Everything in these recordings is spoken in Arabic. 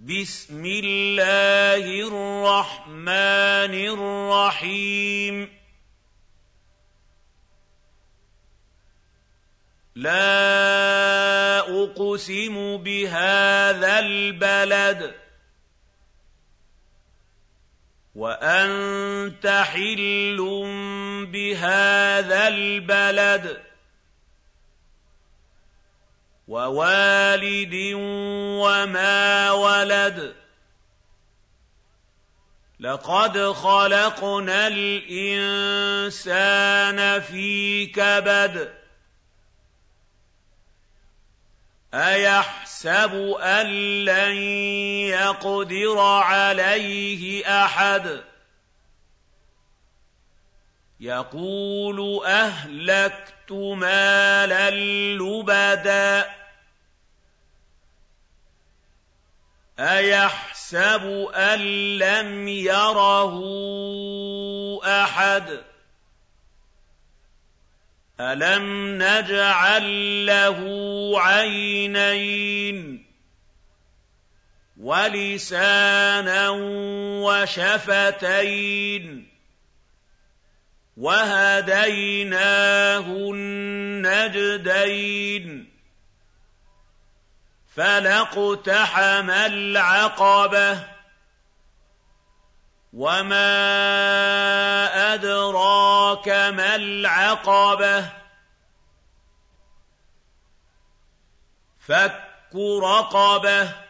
بسم الله الرحمن الرحيم. لا أقسم بهذا البلد وأنت حل بهذا البلد. ووالد وما ولد. لقد خلقنا الإنسان في كبد. أيحسب أن لن يقدر عليه أحد؟ يقول أهلكت مالا لبدا أيحسب أن لم يره أحد ألم نجعل له عينين ولسانا وشفتين وهديناه النجدين فَلَاقْتَحَمَ الْعَقَبَةَ وَمَا أَدْرَاكَ مَا الْعَقَبَةُ فَكُّ رَقَبَةٍ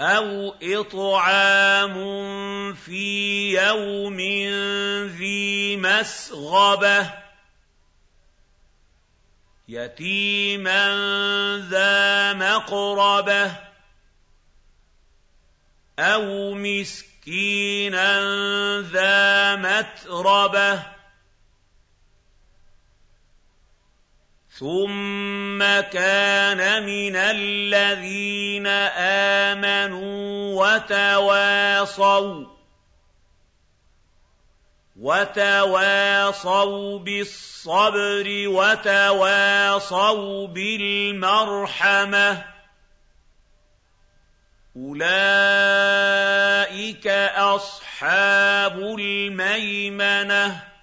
أَوْ إِطْعَامٌ فِي يَوْمٍ ذِي مَسْغَبَةٍ يَتِيمًا ذَا مَقْرَبَةٍ أَوْ مِسْكِينًا ذَا مَتْرَبَةٍ ثُمَّ كَانَ مِنَ الَّذِينَ آمَنُوا وَتَوَاصَوْا وَتَوَاصَوْا بِالصَّبْرِ وَتَوَاصَوْا بِالْمَرْحَمَةِ أُولَٰئِكَ أَصْحَابُ الْمَيْمَنَةِ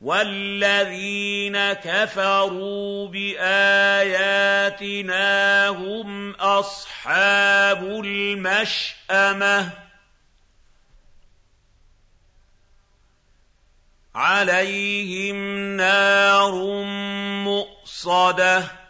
وَالَّذِينَ كَفَرُوا بِآيَاتِنَا هُمْ أَصْحَابُ الْمَشْأَمَةِ عَلَيْهِمْ نَارٌ مُّؤْصَدَةٌ